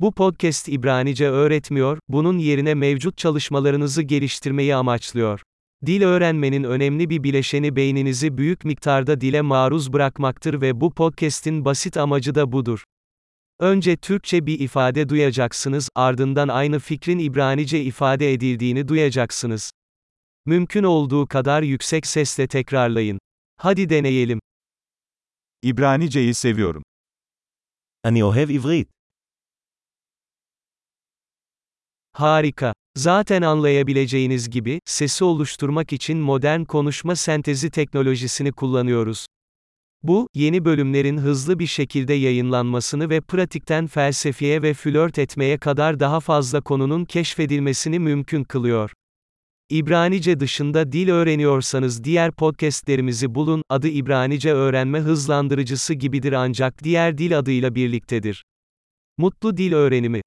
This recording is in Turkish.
Bu podcast İbranice öğretmiyor, bunun yerine mevcut çalışmalarınızı geliştirmeyi amaçlıyor. Dil öğrenmenin önemli bir bileşeni beyninizi büyük miktarda dile maruz bırakmaktır ve bu podcast'in basit amacı da budur. Önce Türkçe bir ifade duyacaksınız, ardından aynı fikrin İbranice ifade edildiğini duyacaksınız. Mümkün olduğu kadar yüksek sesle tekrarlayın. Hadi deneyelim. İbranice'yi seviyorum. Ani ohev ivrit. Harika. Zaten anlayabileceğiniz gibi, sesi oluşturmak için modern konuşma sentezi teknolojisini kullanıyoruz. Bu, yeni bölümlerin hızlı bir şekilde yayınlanmasını ve pratikten felsefeye ve flört etmeye kadar daha fazla konunun keşfedilmesini mümkün kılıyor. İbranice dışında dil öğreniyorsanız diğer podcastlerimizi bulun, adı İbranice öğrenme hızlandırıcısı gibidir ancak diğer dil adıyla birliktedir. Mutlu dil öğrenimi